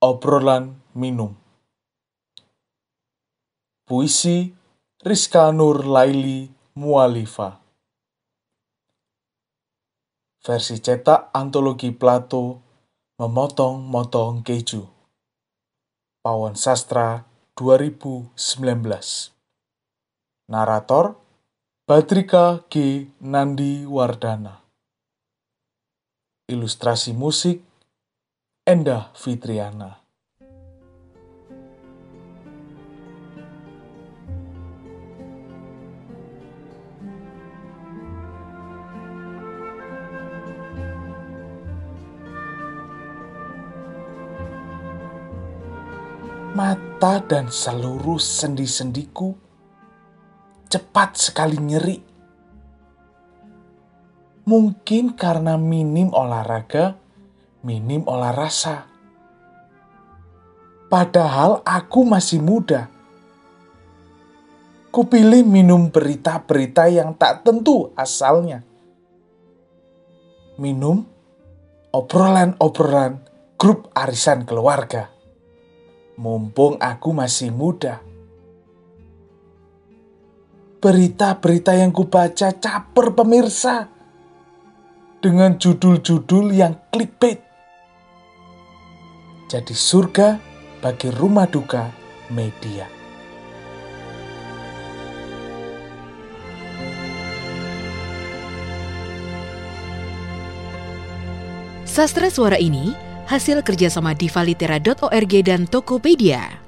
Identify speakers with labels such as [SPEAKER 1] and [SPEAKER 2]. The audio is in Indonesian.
[SPEAKER 1] Obrolan Minum. Puisi Rizka Nur Laili Mualifa Versi cetak Antologi Plato Memotong-motong keju. Pawon Sastra 2019 Narator Badrika G. Nandi Wardana. Ilustrasi musik Endah Fitriana Mata dan seluruh sendi-sendiku cepat sekali nyeri. Mungkin karena minim olahraga, minim olah rasa. Padahal aku masih muda. Kupilih minum berita-berita yang tak tentu asalnya. Minum obrolan-obrolan grup arisan keluarga. Mumpung aku masih muda. Berita-berita yang kubaca caper pemirsa dengan judul-judul yang clickbait. Jadi surga bagi rumah duka media.
[SPEAKER 2] Sastra suara ini hasil kerjasama divalitera.org dan Tokopedia.